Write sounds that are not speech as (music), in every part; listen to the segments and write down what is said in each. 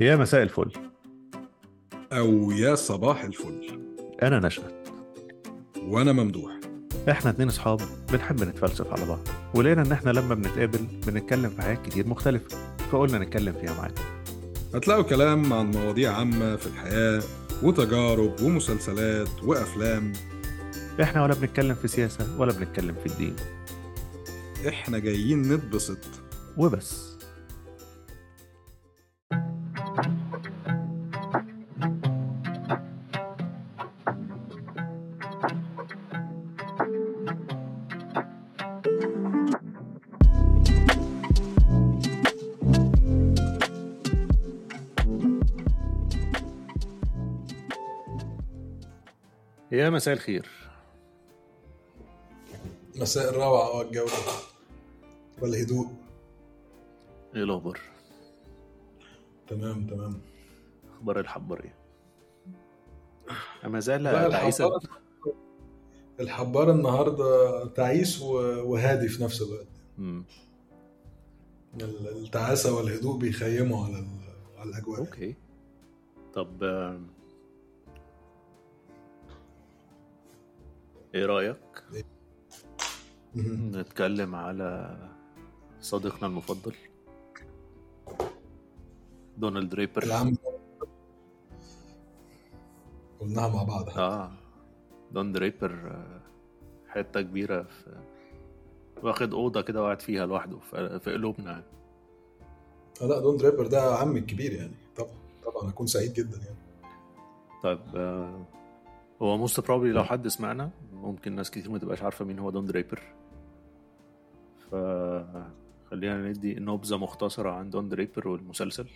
يا مساء الفل. أو يا صباح الفل. أنا نشأت. وأنا ممدوح. إحنا اتنين أصحاب بنحب نتفلسف على بعض ولقينا إن إحنا لما بنتقابل بنتكلم في حاجات كتير مختلفة فقلنا نتكلم فيها معاكم هتلاقوا كلام عن مواضيع عامة في الحياة وتجارب ومسلسلات وأفلام. إحنا ولا بنتكلم في سياسة ولا بنتكلم في الدين. إحنا جايين نتبسط. وبس. مساء الخير. مساء الروعة والجودة والهدوء. إيه الأخبار؟ تمام تمام. أخبار الحبار إيه؟ ما زال لا، تعيسا الحبار النهاردة تعيس وهادي في نفس الوقت. مم. ال- التعاسة والهدوء بيخيموا على على الأجواء. أوكي. طب إيه رأيك؟ مهم. نتكلم على صديقنا المفضل. دونالد دريبر. العم. قلناها مع بعض. آه. دون دريبر حتة كبيرة في واخد أوضة كده وقاعد فيها لوحده في قلوبنا آه، لا دون دريبر ده عمي الكبير يعني. طبعا طبعا أكون سعيد جدا يعني. طيب آه، هو most probably لو حد سمعنا ممكن ناس كتير ما تبقاش عارفة مين هو دون دريبر فخلينا ندي نبذة مختصرة عن دون دريبر والمسلسل.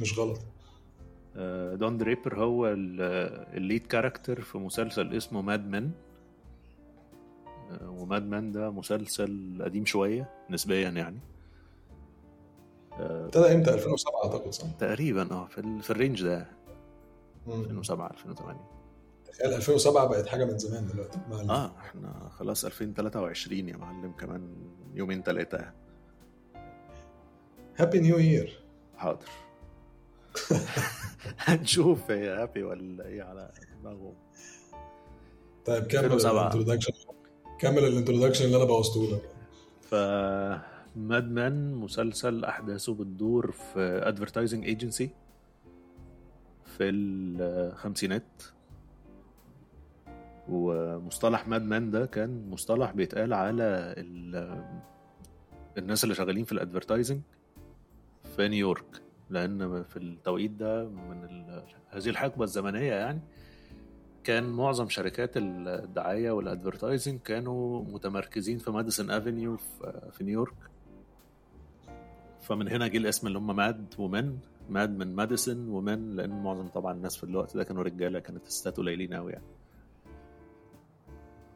مش غلط. آه، دون دريبر هو ال- ال lead character في مسلسل اسمه Mad Men و Mad Men ده مسلسل قديم شوية نسبيا يعني. آه، ابتدى إمتى؟ 2007 أعتقد صح؟ تقريبا آه في, ال- في ال range ده. مم. 2007 2008 تخيل 2007 بقت حاجة من زمان دلوقتي. علينا. آه إحنا خلاص 2023 يا معلم كمان يومين ثلاثة happy new year حاضر. (laughs) هنشوف هي happy ولا إيه على دماغه طيب كمل 2007. ال introduction كمل ال introduction اللي أنا بوظته لك. ف Mad Men مسلسل أحداثه بتدور في advertising agency في الخمسينات. ومصطلح Mad Men ده كان مصطلح بيتقال على ال... الناس اللي شغالين في ال advertising في نيويورك لأن في التوقيت ده من. هذه الحقبة الزمنية يعني كان معظم شركات الدعاية وال advertising كانوا متمركزين في Madison Avenue في نيويورك فمن هنا جه الاسم اللي هم Mad Men، Mad من Madison و Men لأن معظم طبعا الناس في الوقت ده كانوا رجالة كانت الستات قليلين قوي يعني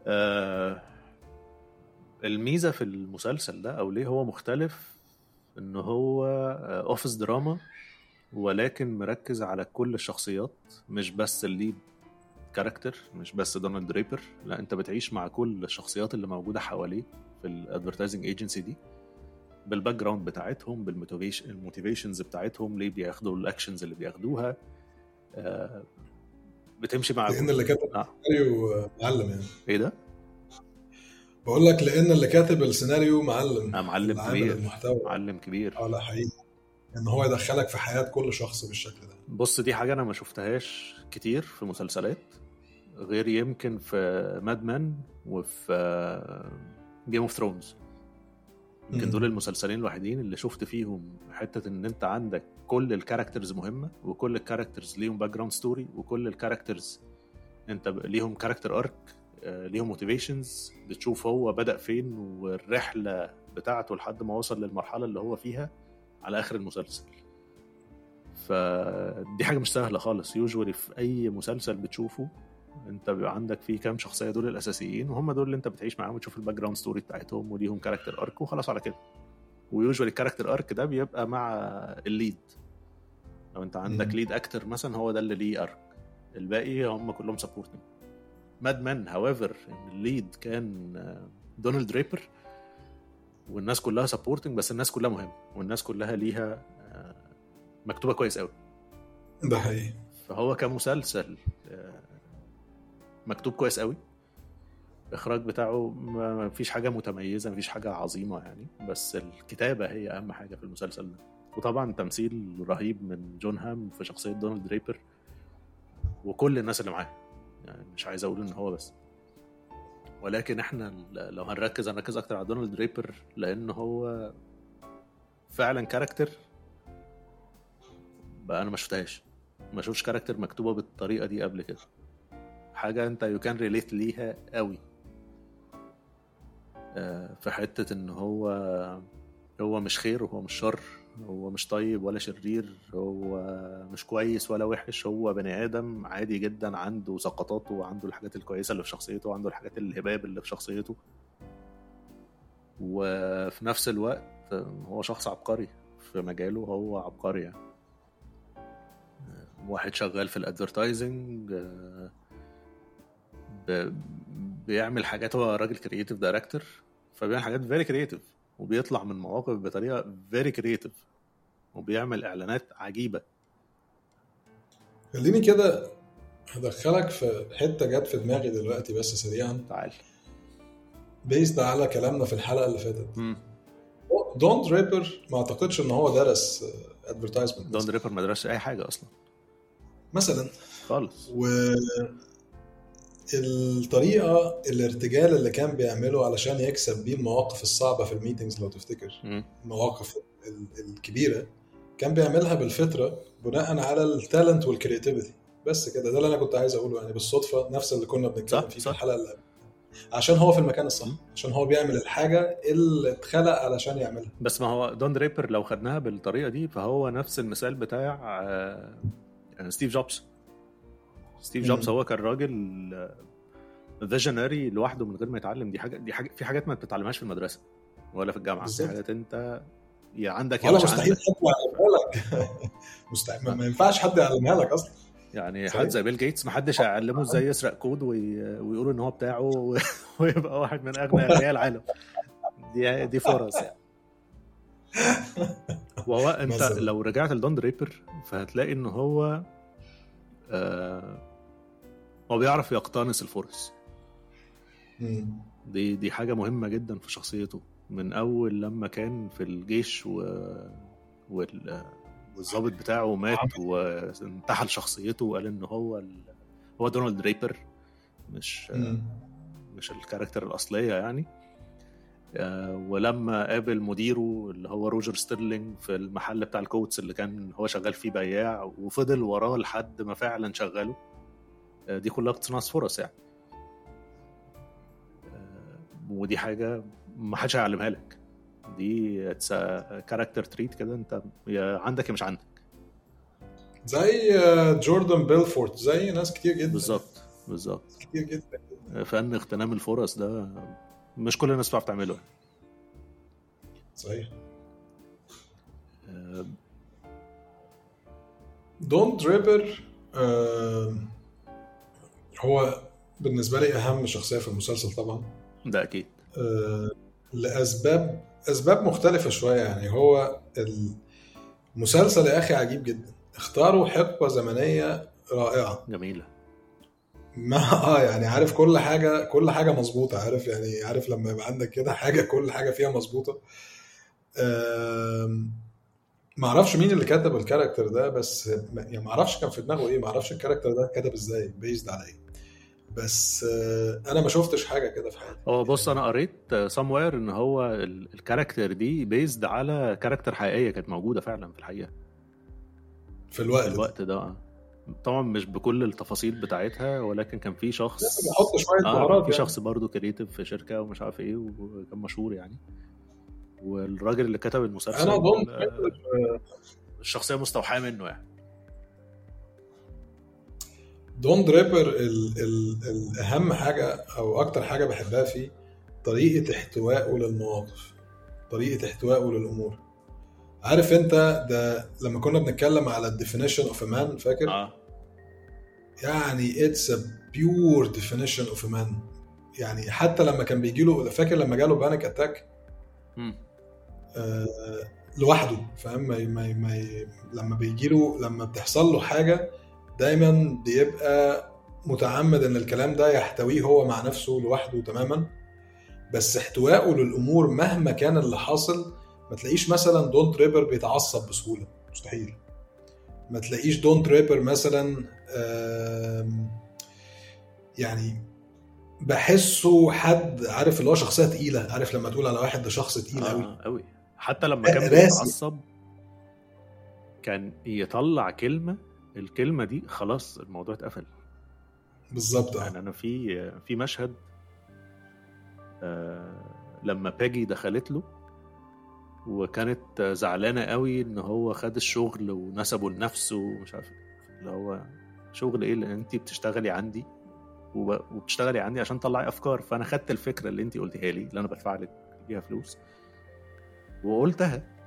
آه الميزة في المسلسل ده أو ليه هو مختلف إن هو office drama ولكن مركز على كل الشخصيات مش بس ال lead character مش بس دونالد دريبر لا أنت بتعيش مع كل الشخصيات اللي موجودة حواليه في ال advertising agency دي بال background بتاعتهم بال motivation ال motivations بتاعتهم ليه بياخدوا ال actions اللي بياخدوها آه، بتمشي مع لأن اللي كاتب آه. السيناريو معلم يعني. إيه ده؟ بقول لك لأن اللي كاتب السيناريو معلم. آه، معلم كبير. المحتوى. معلم كبير. آه لا حقيقي. إن هو يدخلك في حياة كل شخص بالشكل ده. بص دي حاجة أنا ما شفتهاش كتير في مسلسلات غير يمكن في Mad Men وفي Game of Thrones يمكن. دول المسلسلين الوحيدين اللي شفت فيهم حتة إن أنت عندك كل ال characters مهمة وكل ال characters ليهم background story وكل ال characters أنت ب- ليهم character arc ليهم motivations بتشوف هو بدأ فين والرحلة بتاعته لحد ما وصل للمرحلة اللي هو فيها على آخر المسلسل. فدي حاجة مش سهلة خالص. usually في أي مسلسل بتشوفه انت بيبقى عندك فيه كام شخصية دول الأساسيين وهم دول اللي انت بتعيش معاهم وتشوف ال background story بتاعتهم وليهم character arc وخلاص على كده. و usually ال character arc ده بيبقى مع ال lead. لو انت عندك مم. lead أكتر مثلا هو ده اللي ليه arc. الباقي هم كلهم supporting، Mad Men however إن ال lead كان آه، دونالد دريبر والناس كلها supporting بس الناس كلها مهمة والناس كلها ليها مكتوبة كويس قوي ده حقيقي. فهو كمسلسل آه، مكتوب كويس قوي الإخراج بتاعه ما فيش حاجة متميزة ما فيش حاجة عظيمة يعني بس الكتابة هي أهم حاجة في المسلسل ده. وطبعا تمثيل رهيب من جون هام في شخصية دونالد دريبر وكل الناس اللي معاه. يعني مش عايز أقول إن هو بس. ولكن إحنا لو هنركز هنركز أكتر على دونالد دريبر لأن هو فعلا character بقى أنا ما شفتهاش. ما شفتش character مكتوبة بالطريقة دي قبل كده. حاجة أنت you can relate ليها قوي. في حتة إن هو هو مش خير وهو مش شر هو مش طيب ولا شرير هو مش كويس ولا وحش هو بني آدم عادي جدا عنده سقطاته وعنده الحاجات الكويسة اللي في شخصيته وعنده الحاجات الهباب اللي في شخصيته. وفي نفس الوقت هو شخص عبقري في مجاله هو عبقري يعني. واحد شغال في ال advertising بيعمل حاجات هو راجل creative director فبيعمل حاجات very creative وبيطلع من مواقف بطريقة very creative وبيعمل إعلانات عجيبة. خليني كده هدخلك في حتة جت في دماغي دلوقتي بس سريعا. تعال. based على كلامنا في الحلقة اللي فاتت. مم. دون Draper ما أعتقدش إن هو درس advertisement دون Draper ما درسش أي حاجة أصلا. مثلا. خالص. و الطريقة الارتجال اللي كان بيعمله علشان يكسب بيه المواقف الصعبة في ال meetings لو تفتكر. المواقف ال- الكبيرة كان بيعملها بالفطرة بناء على ال talent وال creativity بس كده ده اللي أنا كنت عايز أقوله يعني بالصدفة نفس اللي كنا بنتكلم فيه في. الحلقة اللي قبل. عشان هو في المكان الصح. عشان هو بيعمل الحاجة اللي اتخلق علشان يعملها بس ما هو دون دريبر لو خدناها بالطريقة دي فهو نفس المثال بتاع آه، ستيف جوبز ستيف جوبز. هو كان راجل visionary لوحده من غير ما يتعلم دي حاجة دي حاجة في حاجات ما بتتعلمهاش في المدرسة ولا في الجامعة في بالظبط. حاجات انت يا عندك يا ولا مستحيل حد يعلمها لك (laughs) مستحيل ما- ما ينفعش حد يعلمها لك أصلا يعني صحيح. حد زي بيل جيتس ما حدش هيعلمه إزاي يسرق كود وي... ويقول إن هو بتاعه. (laughs) ويبقى واحد من أغنى (laughs) أغنياء العالم دي دي فرص يعني وهو أنت. لو رجعت لدون دريبر فهتلاقي إن هو آه هو بيعرف يقتنص الفرص. دي دي حاجة مهمة جدا في شخصيته. من أول لما كان في الجيش و وال والظابط بتاعه مات وانتحل شخصيته وقال إن هو ال... هو دونالد دريبر مش مم. مش ال character الأصلية يعني. آه، ولما قابل مديره اللي هو روجر ستيرلينج في المحل بتاع ال coats اللي كان هو شغال فيه بياع وفضل وراه لحد ما فعلا شغله. آه، دي كلها اقتناص فرص يعني. آه، ودي حاجة ما حدش هيعلمها لك. دي character trait كده انت يا عندك يا مش عندك. زي آه، جوردن بيلفورت زي ناس كتير جدا. بالظبط بالظبط. كتير جدا. فن اغتنام الفرص ده مش كل الناس بتعرف تعمله صحيح. آه، دون دريبر آه، هو بالنسبة لي أهم شخصية في المسلسل طبعا. ده أكيد. آه، لأسباب أسباب مختلفة شوية يعني. هو المسلسل يا أخي عجيب جدا. اختاروا حقبة زمنية رائعة. جميلة. ما (laughs) آه يعني عارف كل حاجة كل حاجة مظبوطة. عارف يعني عارف لما يبقى عندك كده حاجة كل حاجة فيها مظبوطة. ما أعرفش مين اللي كتب الكاركتر ده بس يعني ما أعرفش كان في دماغه إيه. ما أعرفش ال character ده كتب إزاي based على إيه. بس آه، أنا ما شفتش حاجة كده في حياتي. هو بص أنا قريت سموير إن هو ال- ال character دي based على character حقيقية كانت موجودة فعلا في الحقيقة. في في الوقت ده. الوقت ده آه. طبعا مش بكل التفاصيل بتاعتها ولكن كان في شخص بيحط شوية بهارات في يعني. شخص برضه creative في شركة ومش عارف إيه وكان مشهور يعني. والراجل اللي كتب المسلسل أنا أظن آه، الشخصيه مستوحاة منه يعني. دون دريبر ال ال الاهم حاجة أو أكتر حاجة بحبها فيه طريقة احتوائه للمواقف طريقة احتوائه للأمور. عارف أنت ده لما كنا بنتكلم على ال definition of man فاكر؟ آه. يعني it's a pure definition of man يعني حتى لما كان بيجي له فاكر لما جاله panic attack. آه لوحده فاهم؟ ما ما لما بيجي له لما بتحصل له حاجة دايما بيبقى متعمد إن الكلام ده يحتويه هو مع نفسه لوحده تماما. بس احتوائه للأمور مهما كان اللي حاصل ما تلاقيش مثلا دون دريبر بيتعصب بسهولة. مستحيل. ما تلاقيش دون دريبر مثلا يعني بحسه حد عارف اللي هو شخصية تقيلة. عارف لما تقول على واحد ده شخص تقيل قوي آه قوي حتى لما كان بيتعصب كان يطلع كلمة الكلمة دي خلاص الموضوع اتقفل. بالظبط يعني أنا في في مشهد آه لما باجي دخلت له وكانت زعلانة قوي إن هو خد الشغل ونسبه لنفسه ومش عارف اللي هو شغل إيه اللي انت بتشتغلي عندي؟ وبتشتغلي عندي عشان تطلعي أفكار. فأنا خدت الفكرة اللي انت قلتيها لي اللي أنا بدفع لك بيها فلوس وقلتها.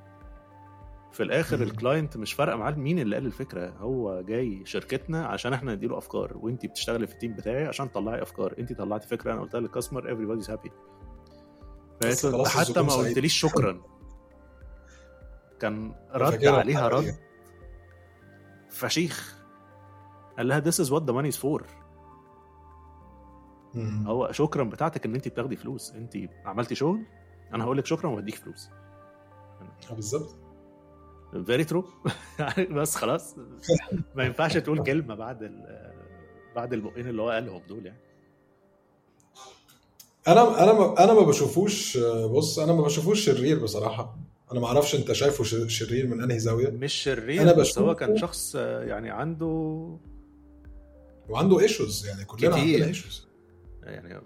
في الآخر ال client مش فارقة معاه مين اللي قال الفكرة. هو جاي شركتنا عشان إحنا نديله أفكار وانت بتشتغلي في ال team بتاعي عشان تطلعي أفكار. انت طلعتي فكرة أنا قلتها لل customer everybody's happy فقالت له حتى ما قلتليش شكرا. كان (laughs) رد عليها رد فشيخ. قال لها this is what the money is for. هو شكرا بتاعتك إن انت بتاخدي فلوس. انت عملتي شغل أنا هقول لك شكرا وهديك فلوس. آه، بالظبط. very true (laughs) بس خلاص ما ينفعش تقول كلمة بعد بعد البقين اللي هو قالهم دول يعني. أنا أنا أنا ما بشوفوش بص أنا ما بشوفوش شرير بصراحة. أنا ما أعرفش أنت شايفه شرير من أنهي زاوية. مش شرير أنا بس هو كان شخص يعني عنده وعنده issues يعني كلنا عندنا issues يعني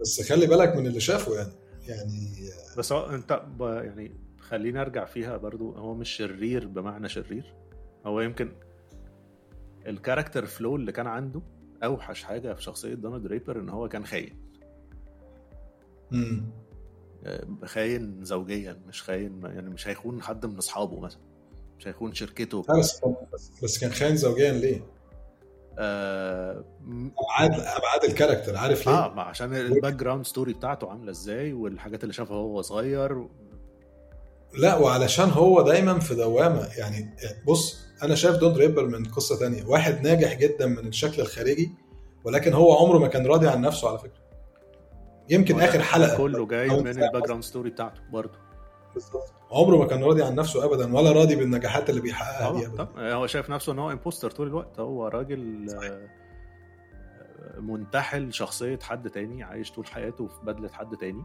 بس خلي بالك من اللي شافه يعني. يعني بس هو أنت يعني خليني ارجع فيها برضو هو مش شرير بمعنى شرير. هو يمكن ال character flaw اللي كان عنده أوحش حاجة في شخصية دونالد دريبر إن هو كان خاين. امم خاين زوجيا مش خاين يعني مش هيخون حد من أصحابه مثلا. مش هيخون شركته. بس بس كان خاين زوجيا ليه؟ آه ابعاد أبعاد ال character عارف ليه؟ آه عشان ال background story بتاعته عاملة إزاي والحاجات اللي شافها وهو صغير. لا وعلشان هو دايما في دوامة. يعني بص أنا شايف دون دريبر من قصة تانية. واحد ناجح جدا من الشكل الخارجي ولكن هو عمره ما كان راضي عن نفسه على فكرة. يمكن آخر حلقة كله جاي من الباك جراوند ستوري بتاعته برضه. بالظبط. عمره ما كان راضي عن نفسه ابدا ولا راضي بالنجاحات اللي بيحققها دي ابدا. طبعا. هو شايف نفسه إن هو imposter طول الوقت. هو راجل صحيح. منتحل شخصية حد تاني عايش طول حياته في بدلة حد تاني.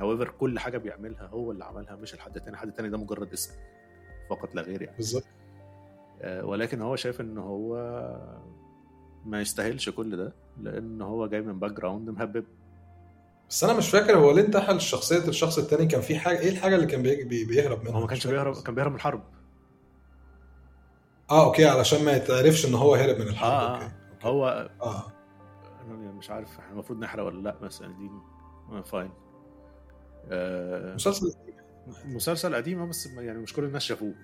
however كل حاجة بيعملها هو اللي عملها مش الحد التاني. حد تاني ده مجرد اسم فقط لا غير يعني. بالظبط. ولكن هو شايف إن هو ما يستاهلش كل ده لأن هو جاي من background مهبب بس أنا مش فاكر هو ليه انتحل شخصيه الشخص التاني كان في حاجة إيه الحاجة اللي كان بي... بيهرب منها؟ هو ما كانش بيهرب كان بيهرب من الحرب. آه okay علشان ما يتعرفش إن هو هرب من الحرب. آه okay. okay. هو آه. أنا مش عارف إحنا المفروض نحرق ولا لأ بس يعني دي fine آه مسلسل مسلسل قديم بس يعني مش كل الناس شافوه.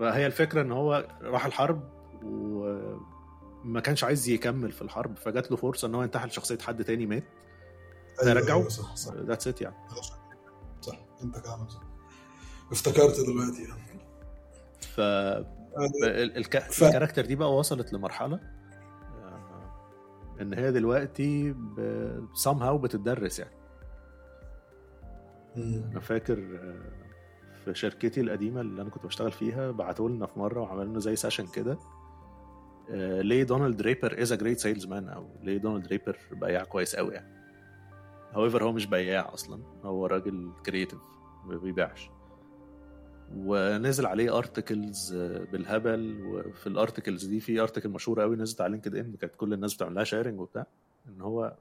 هي الفكرة إن هو راح الحرب وما كانش عايز يكمل في الحرب فجات له فرصة إن هو ينتحل شخصية حد تاني مات. أيوة أيوة صح صح. that's it يعني. صح. أنت كلامك صح. افتكرت دلوقتي يعني ف الك... ف... ال character دي بقى وصلت لمرحلة إن هي دلوقتي ب... somehow بتدرس يعني. أنا فاكر في شركتي القديمة اللي أنا كنت بشتغل فيها بعتوا لنا في مرة وعملوا لنا زي session كده ليه Don Draper is a great salesman أو ليه Don Draper بياع كويس قوي يعني. however هو مش بياع أصلا هو راجل creative ما بيبيعش. ونزل عليه articles بالهبل وفي ال articles دي في article مشهوره قوي نزلت على LinkedIn كانت كل الناس بتعمل لها sharing وبتاع إن هو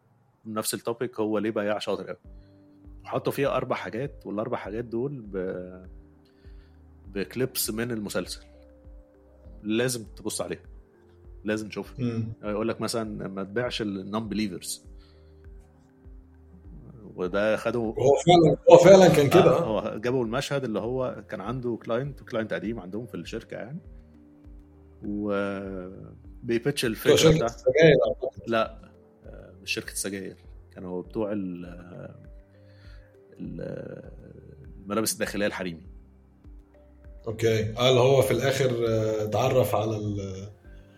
نفس ال topic هو ليه بياع شاطر قوي وحطوا فيها أربع حاجات والأربع حاجات دول ب... ب clips من المسلسل. لازم تبص عليها. لازم تشوفها. يقول لك مثلا ما تبيعش ال non-believers وده خده هو فعلا هو فعلا كان كده. آه هو جابوا المشهد اللي هو كان عنده client client قديم عندهم في الشركة يعني. و بي pitch الفكرة شركة السجاير. لا مش شركة سجاير كانوا بتوع ال الملابس الداخلية الحريمي. okay. اللي هو في الآخر آه، اتعرف على ال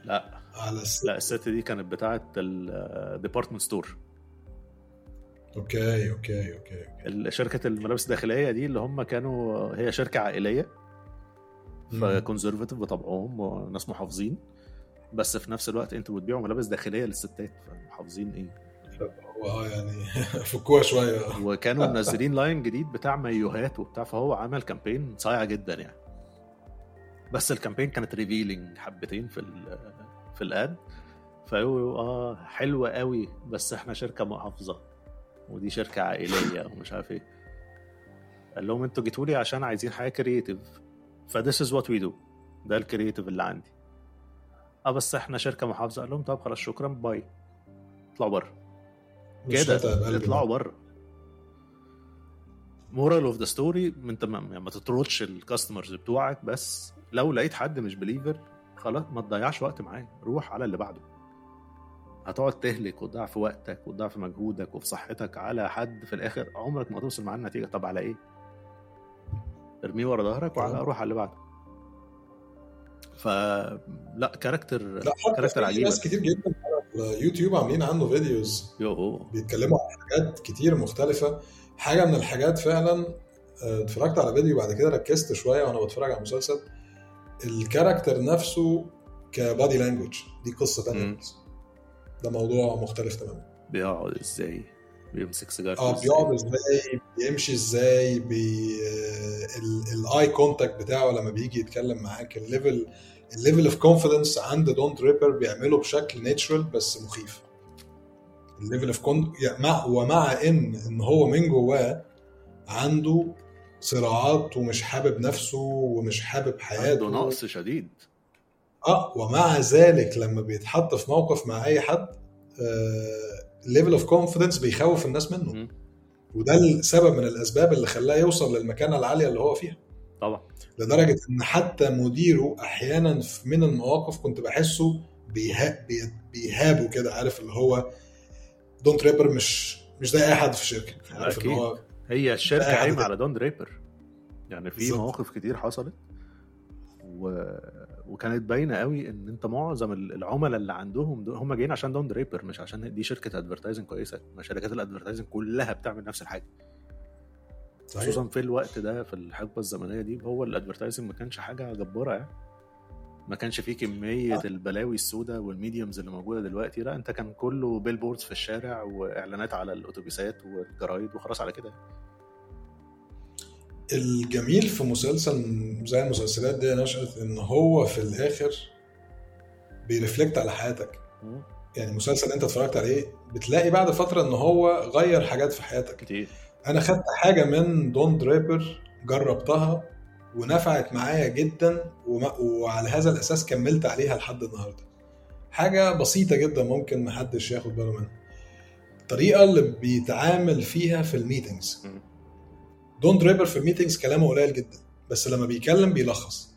لا. على الس... لا الست دي كانت بتاعه ال department store okay okay okay شركة الملابس الداخلية دي اللي هم كانوا هي شركة عائلية. مم. ف conservative بطبعهم وناس محافظين. بس في نفس الوقت أنتوا بتبيعوا ملابس داخلية للستات فمحافظين إيه؟ آه يعني (laughs) فكوها شوية. وكانوا (laughs) منزلين line جديد بتاع مايوهات وبتاع فهو عمل campaign صايع جدا يعني. بس ال campaign كانت revealing حبتين في ال في ال ad. فيقولوا آه حلوة قوي بس إحنا شركة محافظة. ودي شركة عائلية ومش عارف إيه. قال لهم أنتوا جيتوا لي عشان عايزين حاجة creative ف this is what we do ده ال creative اللي عندي. آه بس إحنا شركة محافظة. قال لهم طب خلاص شكرا bye اطلعوا بره. كده. اطلعوا بره. moral of the story انت ما, يعني ما تطردش ال customers بتوعك بس لو لقيت حد مش believer خلاص ما تضيعش وقت معاه. روح على اللي بعده. هتقعد تهلك وتضيع في وقتك وتضيع في مجهودك وفي صحتك على حد في الآخر عمرك ما توصل معاه النتيجة. طب على إيه؟ ارميه ورا ظهرك وعلى روح على اللي بعده. فلا character لا حتى character في عجيبة. ناس كتير جدا على اليوتيوب عاملين عنه videos يو بيتكلموا عن حاجات كتير مختلفة. حاجة من الحاجات فعلا آه، اتفرجت على فيديو بعد كده ركزت شوية وأنا بتفرج على المسلسل. ال character نفسه ك body language دي قصة تانية. ده موضوع مختلف تماما. بيقعد إزاي؟ بيمسك سيجاره آه بيقعد إزاي؟ بيمشي إزاي؟ بي ال eye contact بتاعه لما بيجي يتكلم معاك ال level ال level of confidence عند Don Draper بيعمله بشكل natural بس مخيف. ال level of con مع ومع ان إن هو من جواه عنده صراعات ومش حابب نفسه ومش حابب حياته. عنده نقص شديد. آه ومع ذلك لما بيتحط في موقف مع أي حد level of confidence بيخوف الناس منه. مم. وده السبب من الأسباب اللي خلاه يوصل للمكانة العالية اللي هو فيها. طبعا لدرجة إن حتى مديره أحيانا من المواقف كنت بحسه بيها بي- بيهابه كده عارف اللي هو Don Draper مش مش زي أي حد في الشركة عارف أكيد. اللي هو هي الشركة قايمة. على Don Draper يعني في بالظبط. مواقف كتير حصلت و... وكانت باينة قوي إن أنت معظم العملاء اللي عندهم هم جايين عشان Don Draper مش عشان دي شركة advertising كويسة ما شركات ال advertising كلها بتعمل نفس الحاجة صحيح. خصوصا في الوقت ده في الحقبة الزمنية دي هو ال advertising ما كانش حاجة جبارة يعني. ما كانش فيه كمية البلاوي السوداء وال mediums اللي موجودة دلوقتي لا انت كان كله billboards في الشارع وإعلانات على الأتوبيسات والجرايد وخلاص على كده. الجميل في مسلسل زي المسلسلات دي نشأت إن هو في الآخر بي reflect على حياتك. يعني مسلسل انت اتفرجت عليه بتلاقي بعد فترة إن هو غير حاجات في حياتك. كتير. أنا خدت حاجة من دون دريبر جربتها ونفعت معايا جدا وعلى هذا الأساس كملت عليها لحد النهارده. حاجة بسيطة جدا ممكن محدش ياخد باله منها. الطريقة اللي بيتعامل فيها في ال meetings. دون دريبر في ال meetings كلامه قليل جدا بس لما بيتكلم بيلخص.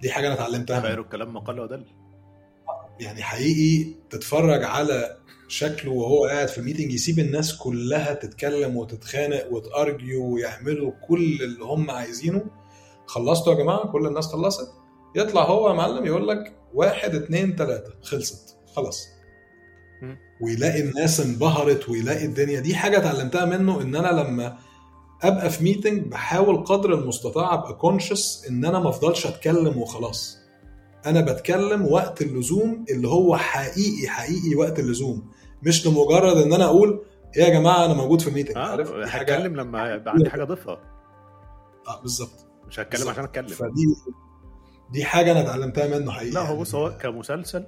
دي حاجة أنا اتعلمتها. خير الكلام ما قل ودل يعني حقيقي تتفرج على شكله وهو قاعد في ال meeting يسيب الناس كلها تتكلم وتتخانق وت argue ويعملوا كل اللي هم عايزينه. خلصتوا يا جماعة؟ كل الناس خلصت؟ يطلع هو يا معلم يقول لك واحد اتنين تلاتة خلصت. خلاص. ويلاقي الناس انبهرت ويلاقي الدنيا. دي حاجة اتعلمتها منه إن أنا لما أبقى في meeting بحاول قدر المستطاع أبقى conscious إن أنا ما أفضلش أتكلم وخلاص. أنا بتكلم وقت اللزوم اللي هو حقيقي حقيقي وقت اللزوم. مش لمجرد إن أنا أقول إيه يا جماعة أنا موجود في ال meeting عارف؟ آه دي حاجة- هتكلم لما يبقى عندي حاجة أضيفها. آه بالظبط. مش هتكلم بالظبط. عشان أتكلم. فدي دي حاجة أنا اتعلمتها منه حقيقي لا هو يعني. بص هو كمسلسل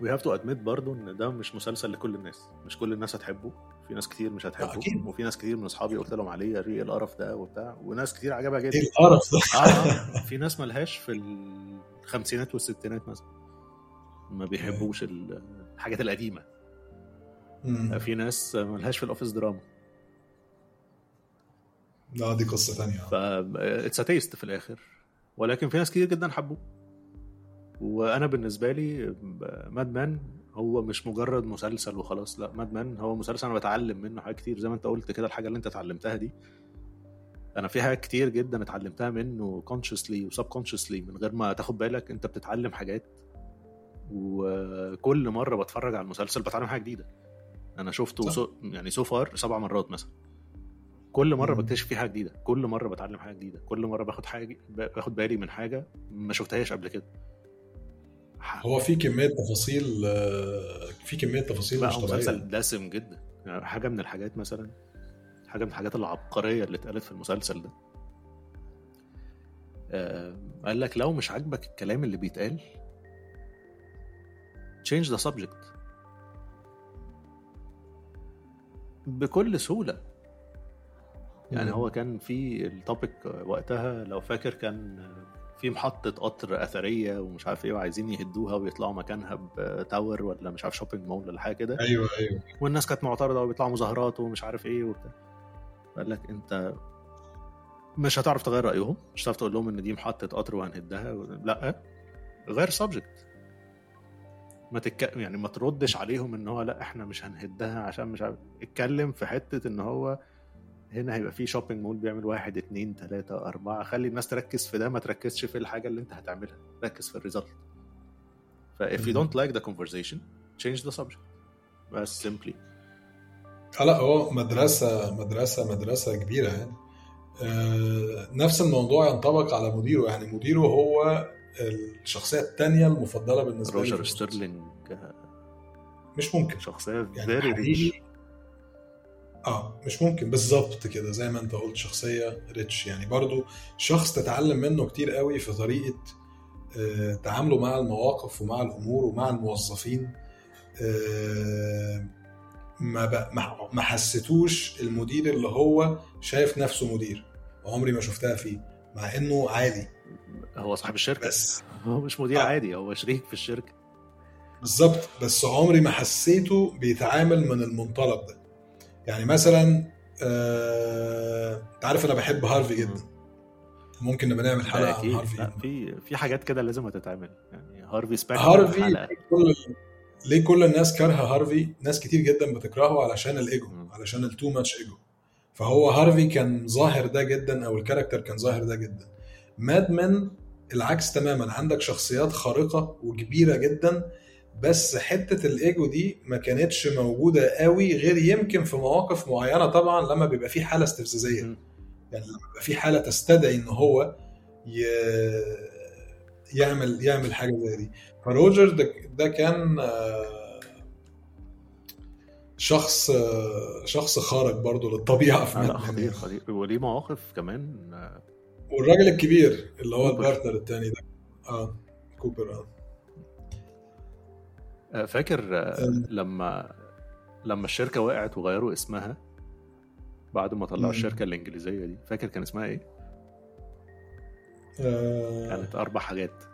we have to admit برضه إن ده مش مسلسل لكل الناس. مش كل الناس هتحبه. في ناس كتير مش هتحبه أكيد. وفي ناس كتير من أصحابي قلت لهم عليه إيه القرف ده وبتاع وناس كتير عجبها إيه جدا القرف ده؟ آه, آه. (laughs) في ناس ملهاش في الخمسينات والستينات مثلا. ما بيحبوش ال- الحاجات القديمة. مم. في ناس ملهاش في ال office drama لا دي قصة ثانية ف it's taste في الآخر. ولكن في ناس كتير جدا حبوه. وأنا بالنسبة لي Mad Men هو مش مجرد مسلسل وخلاص لا Mad Men هو مسلسل أنا بتعلم منه حاجات كتير. زي ما أنت قلت كده الحاجة اللي أنت اتعلمتها دي أنا في حاجات كتير جدا اتعلمتها منه consciously و subconsciously من غير ما تاخد بالك أنت بتتعلم حاجات. وكل مرة بتفرج على المسلسل بتعلم حاجة جديدة. أنا شفته. so يعني so far سبع مرات مثلا. كل مرة. بكتشف فيه حاجة جديدة. كل مرة بتعلم حاجة جديدة. كل مرة باخد حاجة باخد بالي من حاجة ما شفتهاش قبل كده. هو في كمية تفاصيل آه، في كمية تفاصيل مش طبيعية. مسلسل دسم جدا. يعني حاجة من الحاجات مثلا حاجة من الحاجات العبقرية اللي اتقالت في المسلسل ده. آه، قال لك لو مش عاجبك الكلام اللي بيتقال change the subject. بكل سهولة. يعني مم. هو كان في ال topic وقتها لو فاكر كان في محطة قطر أثرية ومش عارف إيه وعايزين يهدوها ويطلعوا مكانها ب tower ولا مش عارف shopping mall ولا حاجة كده. أيوه أيوه. والناس كانت معترضة وبيطلعوا مظاهرات ومش عارف إيه وبتاع. قال لك أنت مش هتعرف تغير رأيهم مش هتعرف تقول لهم إن دي محطة قطر وهنهدها لأ غير subject ما تك... يعني ما تردش عليهم إن هو لأ إحنا مش هنهدها عشان مش عارف اتكلم في حتة إن هو هنا هيبقى في shopping mall بيعمل واحد اتنين تلاتة أربعة. خلي الناس تركز في ده ما تركزش في الحاجة اللي انت هتعملها. ركز في ال result ف if you don't like the conversation change the subject. بس simply. آه لا هو مدرسة مدرسة مدرسة كبيرة يعني. آه، نفس الموضوع ينطبق على مديره. يعني مديره هو الشخصية التانية المفضلة بالنسبة لي روجر. ستيرلينج. مش ممكن. شخصية يعني حقيقي آه مش ممكن. بالظبط كده زي ما انت قلت شخصية rich يعني برضو شخص تتعلم منه كتير قوي في طريقة آه، تعامله مع المواقف ومع الأمور ومع الموظفين آه، ما ب- ما حسيتوش المدير اللي هو شايف نفسه مدير. عمري ما شفتها فيه مع إنه عادي. هو صاحب الشركة. بس (laughs) هو مش مدير آه. عادي هو شريك في الشركة. بالظبط. بس عمري ما حسيته بيتعامل من المنطلق ده. يعني مثلا آه، أنت عارف أنا بحب هارفي جدا. ممكن نبقى نعمل حلقة عن هارفي في في حاجات كده لازم هتتعمل. يعني هارفي سبيكتر هارفي كل ليه كل الناس كارهة هارفي؟ ناس كتير جدا بتكرهه علشان الإيجو. علشان ال too much ego. فهو هارفي كان ظاهر ده جدا أو ال character كان ظاهر ده جدا. Mad Men العكس تماما. عندك شخصيات خارقة وكبيرة جدا بس حتة الإيجو دي ما كانتش موجودة قوي غير يمكن في مواقف معينة طبعا لما بيبقى في حالة استفزازية. يعني لما بيبقى في حالة تستدعي إن هو ي... يعمل يعمل حاجة زي دي فروجر ده, ده كان آه، شخص آه، شخص خارق برضه للطبيعة في آه لا خطير. خطير وليه مواقف كمان والراجل الكبير اللي هو. ال partner التاني ده آه كوبر آه آه، فاكر آه،. لما لما الشركة وقعت وغيروا اسمها بعد ما طلعوا مم. الشركة الإنجليزية دي فاكر كان اسمها إيه؟ آه، كانت أربع حاجات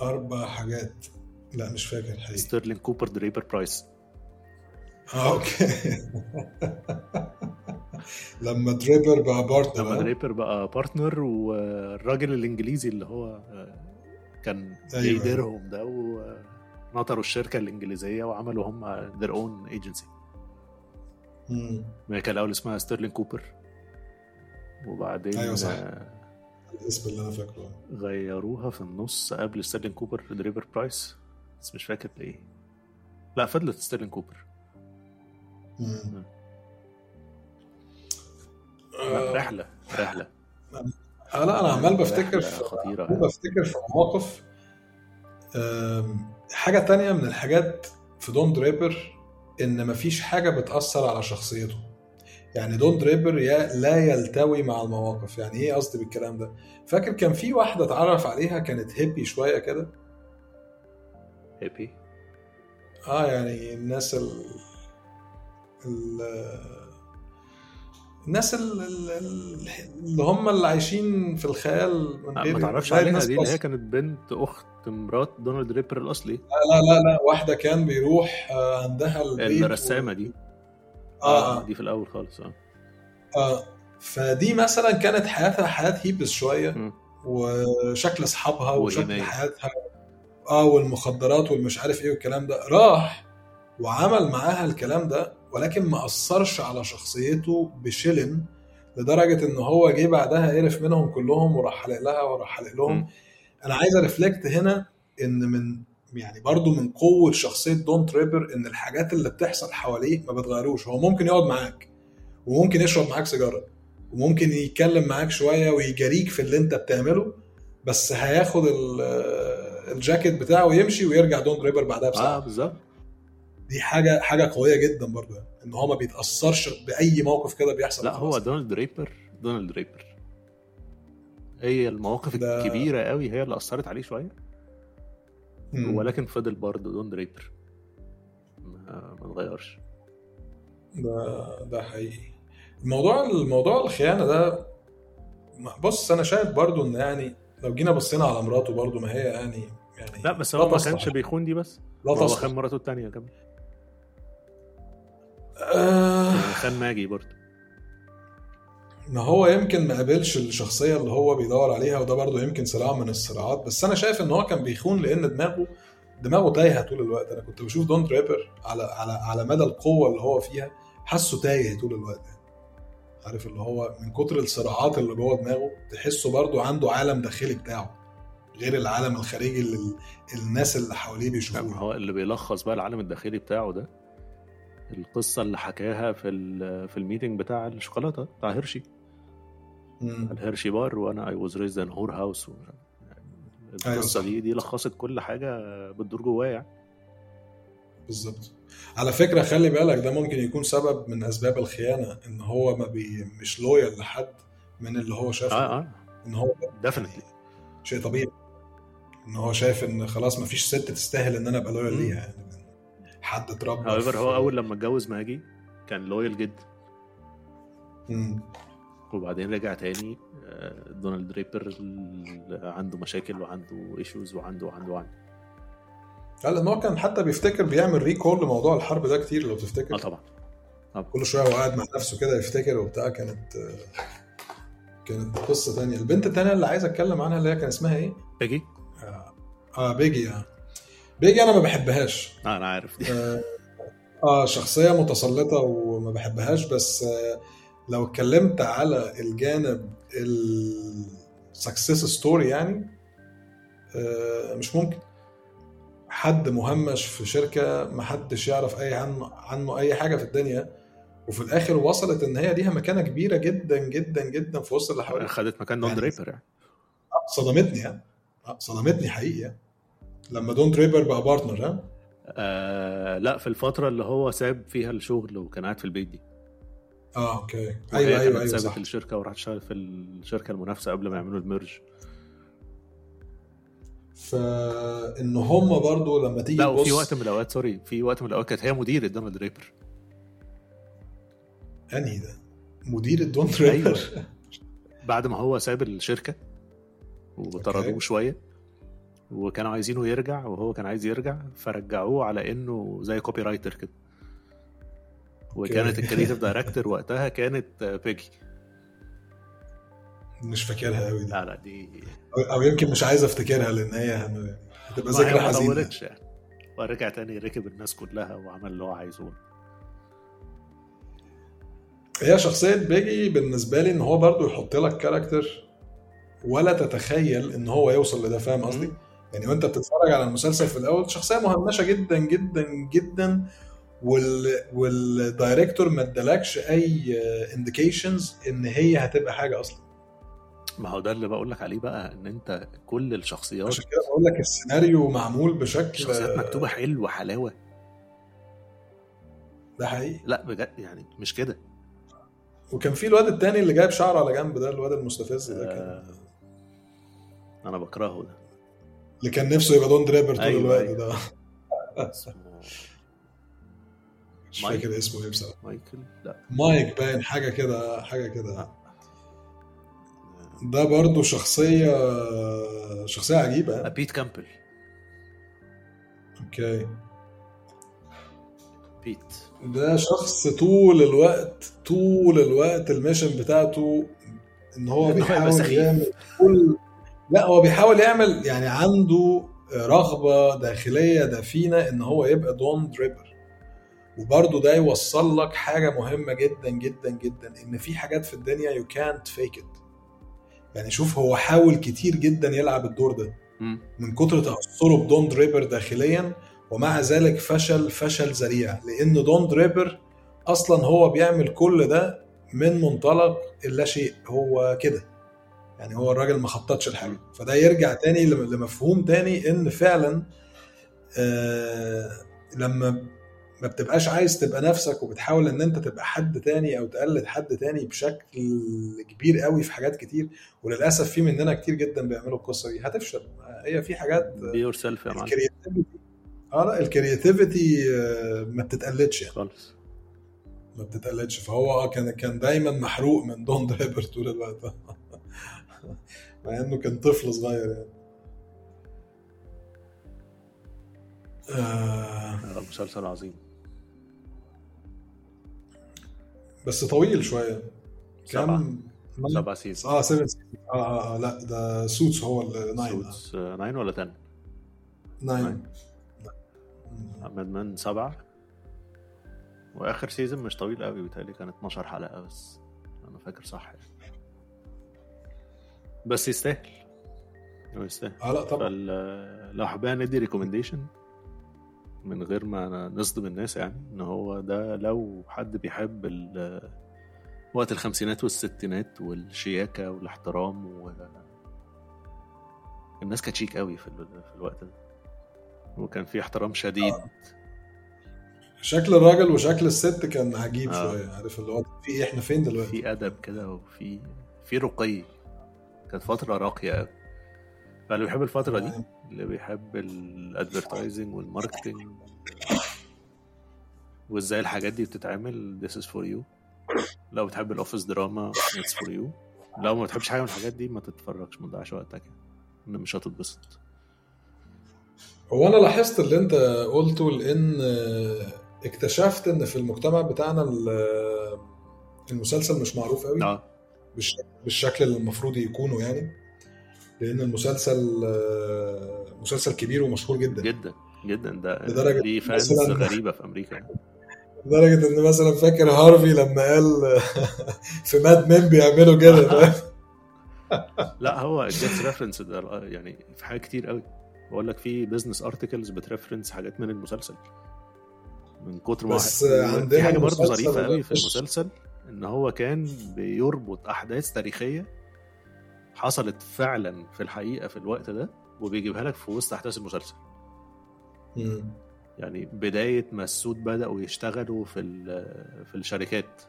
أربع حاجات لا مش فاكر الحقيقة ستيرلينج كوبر دريبر برايس آه okay (laughs) لما دريبر بقى partner لما آه؟ دريبر بقى partner والراجل الإنجليزي اللي هو آه، كان أيوة. بيديرهم ده ونطروا الشركة الإنجليزية وعملوا هم their own agency مم. ما كان الأول اسمها ستيرلينج كوبر وبعدين أيوة صح. آه، الاسم اللي أنا فاكره غيروها في النص قبل ستيرلينج كوبر دريبر برايس بس مش فاكر ليه لا فضلت ستيرلينج كوبر مم. لا، آه، رحلة رحله آه لا أنا عمال بفتكر خطيرة. بفتكر في مواقف. آم، حاجة تانية من الحاجات في دون دريبر إن مفيش حاجة بتأثر على شخصيته. يعني دون دريبر يا لا يلتوي مع المواقف. يعني إيه قصدي بالكلام ده؟ فاكر كان في واحدة اتعرف عليها كانت هيبي شوية كده؟ هيبي آه يعني الناس ال, ال... الناس ال- ال- ال- اللي هم اللي عايشين في الخيال من غير ما تعرفش عليها دي اللي. هي كانت بنت أخت مرات دونالد دريبر الأصلي لا لا لا واحدة كان بيروح آه، عندها البيت الرسامة دي آه آه دي في الأول خالص آه آه فدي مثلا كانت حياتها حياة هيبس شوية مم. وشكل أصحابها وشكل. حياتها آه والمخدرات والمش عارف إيه والكلام ده راح وعمل معاها الكلام ده ولكن ما أثرش على شخصيته بشلن لدرجة إن هو جه بعدها قرف منهم كلهم وراح حلق لها وراح حلق لهم. أنا عايز reflect هنا إن من يعني برضو من قوة شخصية دون دريبر إن الحاجات اللي بتحصل حواليه ما بتغيروش. هو ممكن يقعد معاك وممكن يشرب معاك سيجارة وممكن يتكلم معاك شوية ويجاريك في اللي أنت بتعمله بس هياخد ال- الجاكيت بتاعه ويمشي ويرجع دون دريبر بعدها آه بساعه بالظبط. دي حاجة حاجة قوية جدا برضو يعني إن هو ما بيتأثرش بأي موقف كده بيحصل. لا هو. دونالد دريبر دونالد دريبر. هي المواقف ده- الكبيرة قوي هي اللي أثرت عليه شوية. مم. ولكن فضل برضه دون دريبر. ما ما اتغيرش. ده ده حقيقي. الموضوع الموضوع الخيانة ده بص أنا شايف برضو إن يعني لو جينا بصينا على مراته برضو ما هي يعني يعني لا بس هو ما. كانش بيخون دي بس. لا هو خان مراته التانية كمان آه. يعني خان ماجي برضه. ما هو يمكن ما قابلش الشخصية اللي هو بيدور عليها وده برضو يمكن صراع من الصراعات. بس أنا شايف إن هو كان بيخون لأن دماغه دماغه تايهة طول الوقت. أنا كنت بشوف دون دريبر على على على مدى القوة اللي هو فيها حاسه تايه طول الوقت. عارف اللي هو من كتر الصراعات اللي جوه دماغه تحسه برضو عنده عالم داخلي بتاعه غير العالم الخارجي اللي ال- الناس اللي حواليه بيشوفوه. هو اللي بيلخص بقى العالم الداخلي بتاعه ده القصة اللي حكاها في في ال meeting بتاع الشوكولاتة بتاع هيرشي. الهيرشي بار وأنا I was raised in whore house أيوة. صح. دي دي لخصت كل حاجة بتدور جواه يعني. بالظبط. على فكرة خلي بالك ده ممكن يكون سبب من أسباب الخيانة إن هو ما بي مش loyal لحد من اللي هو شافه. آه آه. إن هو definitely شيء طبيعي. إن هو شايف إن خلاص ما فيش ست تستاهل إن أنا أبقى loyal. ليها يعني. حد اتربى however في- هو أول لما اتجوز ميجان كان loyal جدا. مم. وبعدين رجع تاني آه، دونالد دريبر ال- عنده مشاكل وعنده issues وعنده وعنده وعنده. لا لأن هو كان حتى بيفتكر بيعمل recall لموضوع الحرب ده كتير لو آه تفتكر طبعا. كل شوية هو قاعد مع نفسه كده يفتكر وبتاع كانت كانت قصة تانية. البنت التانية اللي عايز أتكلم عنها اللي هي كان اسمها إيه؟ بيجي؟ آه, آه بيجي آه. بيجي أنا ما بحبهاش. آه أنا عارف دي. آه آه، شخصية متسلطة وما بحبهاش بس آه لو اتكلمت على الجانب ال success story يعني آه مش ممكن. حد مهمش في شركة ما حدش يعرف أي عنه عنه أي حاجة في الدنيا وفي الآخر وصلت إن هي ليها مكانة كبيرة جدا جدا جدا في وسط اللي حواليها. خدت مكان يعني- دريبر يعني. صدمتني يعني. آه، صدمتني حقيقي يعني. لما دون دريبر بقى partner ها؟ آه لا في الفترة اللي هو ساب فيها الشغل وكان قاعد في البيت دي. آه okay. أيوه أيوه أيوه سابت صح. الشركة وراحت تشتغل في الشركة المنافسة قبل ما يعملوا ال merge. فإن هم برضو لما تيجي لا وفي وقت من الأوقات sorry في وقت من الأوقات كانت هي مديرة دونالد دريبر أنهي ده؟ مدير دون دريبر أيوة. بعد ما هو ساب الشركة وطردوه okay. وكانوا عايزينه يرجع وهو كان عايز يرجع فرجعوه على إنه زي copywriter كده وكانت. ال creative director وقتها كانت بيجي مش فاكرها قوي دي. لا لا دي أو يمكن مش عايز أفتكرها لأن هي هتبقى ما ذكرى ما حزينة. طولتش يعني. ورجع تاني ركب الناس كلها وعمل اللي هو عايزه. هي شخصية بيجي بالنسبة لي إن هو برضو يحط لك character ولا تتخيل إن هو يوصل لده فاهم قصدي؟ يعني وأنت بتتفرج على المسلسل في الأول شخصية مهمشة جدا جدا جدا وال وال director ما ادالكش أي indications إن هي هتبقى حاجة أصلا. ما هو ده اللي بقول لك عليه بقى إن أنت كل الشخصيات عشان كده بقول لك السيناريو معمول بشكل الشخصيات مكتوبة حلو وحلاوه ده حقيقي. لا بجد يعني مش كده. وكان في الواد التاني اللي جايب شعره على جنب ده الواد المستفز ده كان آه. أنا بكرهه ده. اللي كان نفسه يبقى دون دريبر طول أيوة، الوقت أيوة. ده اسمه (laughs) مش. فاكر اسمه إيه بصراحة مايكل لا مايك باين حاجة كده حاجة كده. ده برضو شخصية شخصية عجيبة. بيت كامبل okay بيت ده شخص طول الوقت طول الوقت ال mission بتاعته إن هو بيحاول. يعمل كل لا هو بيحاول يعمل يعني عنده رغبة داخلية دفينه إن هو يبقى دون دريبر. وبرضه ده يوصل لك حاجة مهمة جدا جدا جدا إن في حاجات في الدنيا يو كانت فيك ات يعني شوف هو حاول كتير جدا يلعب الدور ده. من كتر تأثره بدون دريبر داخليا ومع ذلك فشل فشل ذريع. لأن دون دريبر أصلا هو بيعمل كل ده من منطلق اللا شيء هو كده. يعني هو الراجل ما خططش الحاجة فده يرجع تاني لم- لمفهوم تاني إن فعلا آه لما ما بتبقاش عايز تبقى نفسك وبتحاول إن أنت تبقى حد تاني أو تقلد حد تاني بشكل كبير قوي في حاجات كتير وللأسف في مننا كتير جدا بيعملوا القصة دي. هتفشل. هي في حاجات be yourself يا معلم. آه لا ال creativity آه، ما بتتقلدش يعني. خالص. ما بتتقلدش. فهو آه كان كان دايما محروق من Don Draper طول الوقت. (laughs) مع إنه كان طفل صغير يعني. آه. آه، مسلسل عظيم. بس طويل شوية. كام سبعة. season آه 7 آه آه آه لا ده Suits هو ال 9 Suits 9 ولا 10 9 Mad Men سبعة. وآخر season مش طويل قوي بيتهيألي كان 12 حلقة بس. أنا فاكر صح يعني. بس يستاهل. هو يستاهل. آه لا طبعا. لو حابين ندي recommendation من غير ما نصدم الناس يعني إن هو ده لو حد بيحب ال- وقت الخمسينات والستينات والشياكة والاحترام و الناس كانت شيك قوي في, ال- في الوقت ده. وكان في احترام شديد. شكل الراجل وشكل الست كان عجيب آه. شوية عارف اللي هو في إحنا فين دلوقتي؟ في أدب كده وفي في رقي. كانت فترة راقية. قوي فاللي بيحب الفترة دي اللي بيحب ال advertising وال marketing وازاي الحاجات دي بتتعمل this is for you. لو بتحب ال office drama it's for you. لو ما بتحبش حاجة من الحاجات دي ما تتفرجش ما تضيعش وقتك يعني. مش هتتبسط. هو أنا لاحظت اللي أنت قلته لأن اكتشفت إن في المجتمع بتاعنا ال- المسلسل مش معروف قوي آه. بالش- بالشكل اللي المفروض يكونوا يعني. لأن المسلسل مسلسل كبير ومشهور جدا. جدا جدا. ده لدرجة دي fans (laughs) غريبة في أمريكا. لدرجة إن مثلا فاكر Harvey لما قال (laughs) في Mad Men بيعملوا كده فاهم؟ (laughs) لا هو gets reference يعني في حاجات كتير قوي. بقول لك في business articles بت reference حاجات من المسلسل. من كتر ما بس عندنا في حاجة برضه ظريفة قوي في المسلسل. إن هو كان بيربط أحداث تاريخية حصلت فعلا في الحقيقة في الوقت ده وبيجيبها لك في وسط أحداث المسلسل مم. يعني بداية ما السود بدأوا يشتغلوا في في الشركات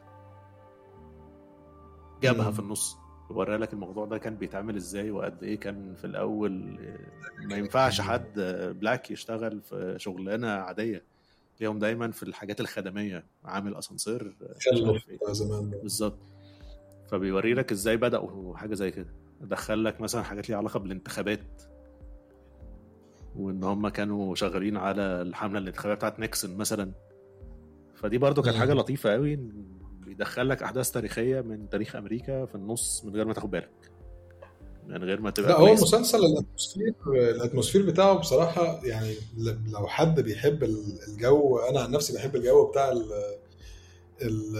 جابها مم. في النص ورى لك الموضوع ده كان بيتعمل إزاي وقد إيه كان في الأول ما ينفعش حد بلاك يشتغل في شغلانة عادية ليهم دايما في الحاجات الخدمية عامل أسانسير بتاع زمان بالظبط. فبيوري لك إزاي بدأوا حاجة زي كده. دخل لك مثلا حاجات ليها علاقة بالانتخابات. وإن هم كانوا شغالين على الحملة الانتخابية بتاعت نيكسون مثلا. فدي برضو كانت. حاجة لطيفة قوي بيدخل لك أحداث تاريخية من تاريخ أمريكا في النص من غير ما تاخد بالك. من غير ما تبقى لا هو. المسلسل ال atmosphere ال atmosphere بتاعه بصراحة يعني لو حد بيحب ال- الجو أنا عن نفسي بحب الجو بتاع ال- ال-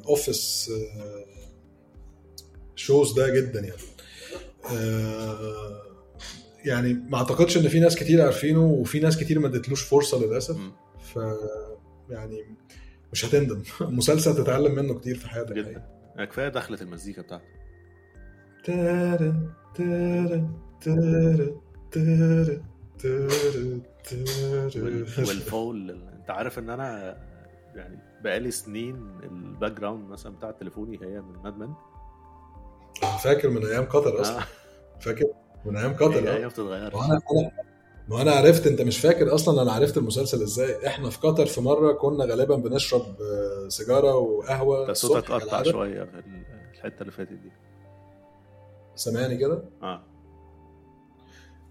ال office shows ده جدا يعني. آه، يعني ما أعتقدش إن في ناس كتير عارفينه وفي ناس كتير ما ادتلوش فرصة للأسف. ف يعني مش هتندم. (laughs) مسلسل تتعلم منه كتير في حياتك. جدا. كفاية دخلت المزيكا بتاعته. تارن تارن تارن تارن تارن وال- تارن. وال fall انت عارف ان أنا يعني بقالي سنين ال background مثلا بتاع تليفوني هي من Mad Men فاكر من أيام قطر أصلا آه. فاكر من أيام قطر آه وأنا أنا ما أنا عرفت أنت مش فاكر أصلا أنا عرفت المسلسل إزاي إحنا في قطر في مرة كنا غالبا بنشرب آه، سيجارة وقهوة صوتك الصبح قطع كالعادة. شوية في ال- الحتة اللي فاتت دي سامعني كده؟ آه.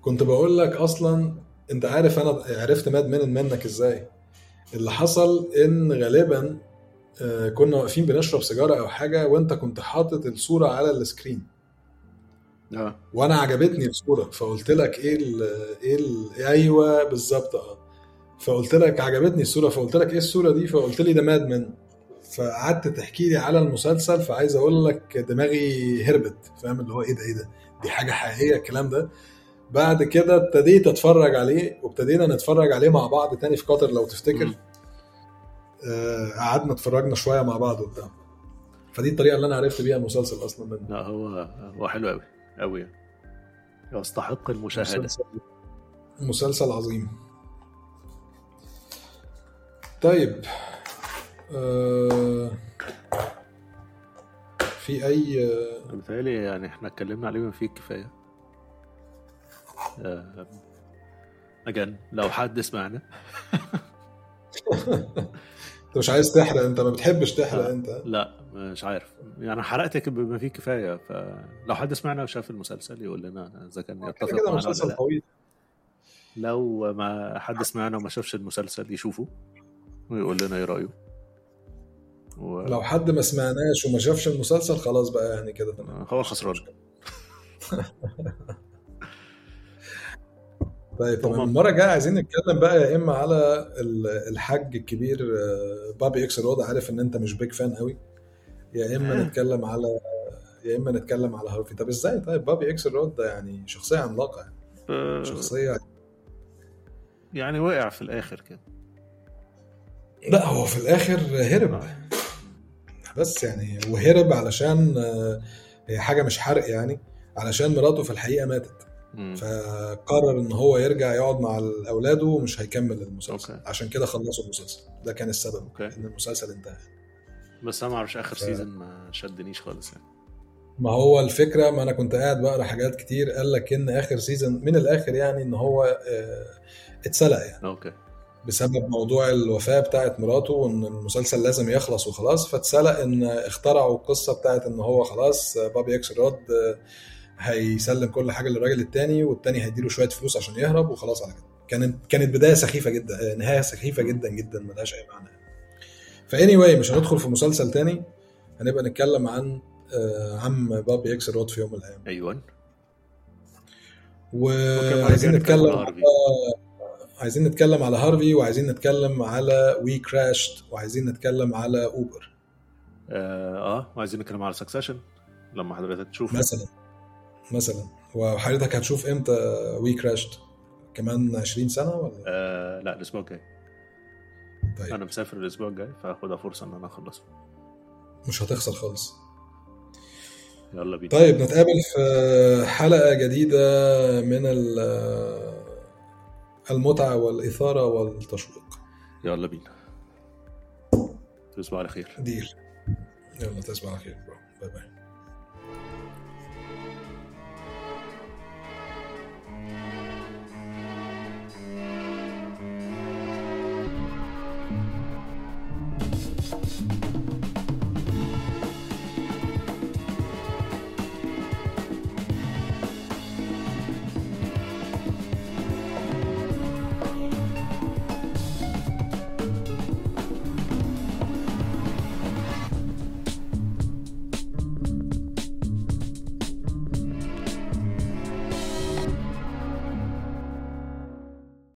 كنت بقول لك أصلا أنت عارف أنا عرفت ماد من منك إزاي؟ اللي حصل إن غالبا آه، كنا واقفين بنشرب سيجارة أو حاجة وأنت كنت حاطط الصورة على السكرين. آه. وأنا عجبتني الصورة فقلت لك إيه ال إيه ال أيوه بالظبط آه. فقلت لك عجبتني الصورة فقلت لك إيه الصورة دي؟ فقلت لي ده ماد من فقعدت تحكي لي على المسلسل فعايز أقول لك دماغي هربت فاهم؟ اللي هو إيه ده إيه ده؟ دي حاجة حقيقية الكلام ده. بعد كده ابتديت أتفرج عليه وابتدينا نتفرج عليه مع بعض تاني في قطر لو تفتكر. آه، قعدنا اتفرجنا شوية مع بعض وبتاع فدي الطريقة اللي أنا عرفت بيها المسلسل أصلا منه. لا هو هو حلو قوي قوي يستحق المشاهدة. مسلسل مسلسل عظيم. طيب آه في أي بالتالي يعني إحنا اتكلمنا عليه بما فيه الكفايه اجان لو حد سمعنا (laughs) أنت مش عايز تحرق أنت ما بتحبش تحرق أنت. لا مش عارف. يعني حرقتك بما فيه كفاية. فلو حد سمعنا وشاف المسلسل يقول لنا إذا كان يتفق معنا ولا مسلسل طويل. لو ما حد سمعنا وما شافش المسلسل يشوفه ويقول لنا إيه رأيه. و... لو حد ما سمعناش وما شافش المسلسل خلاص بقى يعني كده تمام. هو خسران. (laughs) طيب تمام. المرة الجاية عايزين نتكلم بقى يا إما على ال- الحاج الكبير آه، Bobby Axelrod عارف إن أنت مش big fan قوي يا إما آه. نتكلم على يا إما نتكلم على Harvey. طب إزاي؟ طيب Bobby Axelrod ده يعني شخصية عملاقة يعني. آه، شخصية يعني وقع في الآخر كده. لا هو في الآخر هرب. آه. بس يعني وهرب علشان آه، هي حاجة مش حرق يعني علشان مراته في الحقيقة ماتت. مم. فقرر إن هو يرجع يقعد مع أولاده ومش هيكمل المسلسل. okay. عشان كده خلصوا المسلسل. ده كان السبب okay. إن المسلسل انتهى. بس أنا ما أعرفش آخر ف- season ما شدنيش خالص يعني. ما هو الفكرة ما أنا كنت قاعد بقرأ حاجات كتير قال لك إن آخر season من الآخر يعني إن هو آه، اتسلق يعني. okay. بسبب موضوع الوفاة بتاعت مراته وإن المسلسل لازم يخلص وخلاص. فاتسلق إن اخترعوا القصة بتاعت إن هو خلاص Bobby Axelrod آه، هيسلم كل حاجة للراجل التاني والتاني هيديله شوية فلوس عشان يهرب وخلاص على كده. كانت كانت بداية سخيفة جدا آه، نهاية سخيفة جدا جدا ملهاش أي معنى. ف anyway مش هندخل في مسلسل تاني. هنبقى نتكلم عن آه، عم Bobby Axelrod في يوم من الأيام. أيوه. وعايزين نتكلم. عايزين نتكلم على Harvey وعايزين نتكلم على WeCrashed وعايزين نتكلم على Uber آه, آه. وعايزين نتكلم على Succession لما حضرتك تشوف. مثلا مثلا. وحضرتك هتشوف إمتى WeCrashed كمان 20 سنة ولا؟ آه لا الأسبوع الجاي. طيب. أنا مسافر الأسبوع الجاي فهاخدها فرصة إن أنا اخلصه مش هتخسر خالص. يلا بينا. طيب نتقابل في حلقة جديدة من ال- المتعة والإثارة والتشويق. يلا بينا. تصبحوا على خير. deal يلا تصبح على خير bye bye.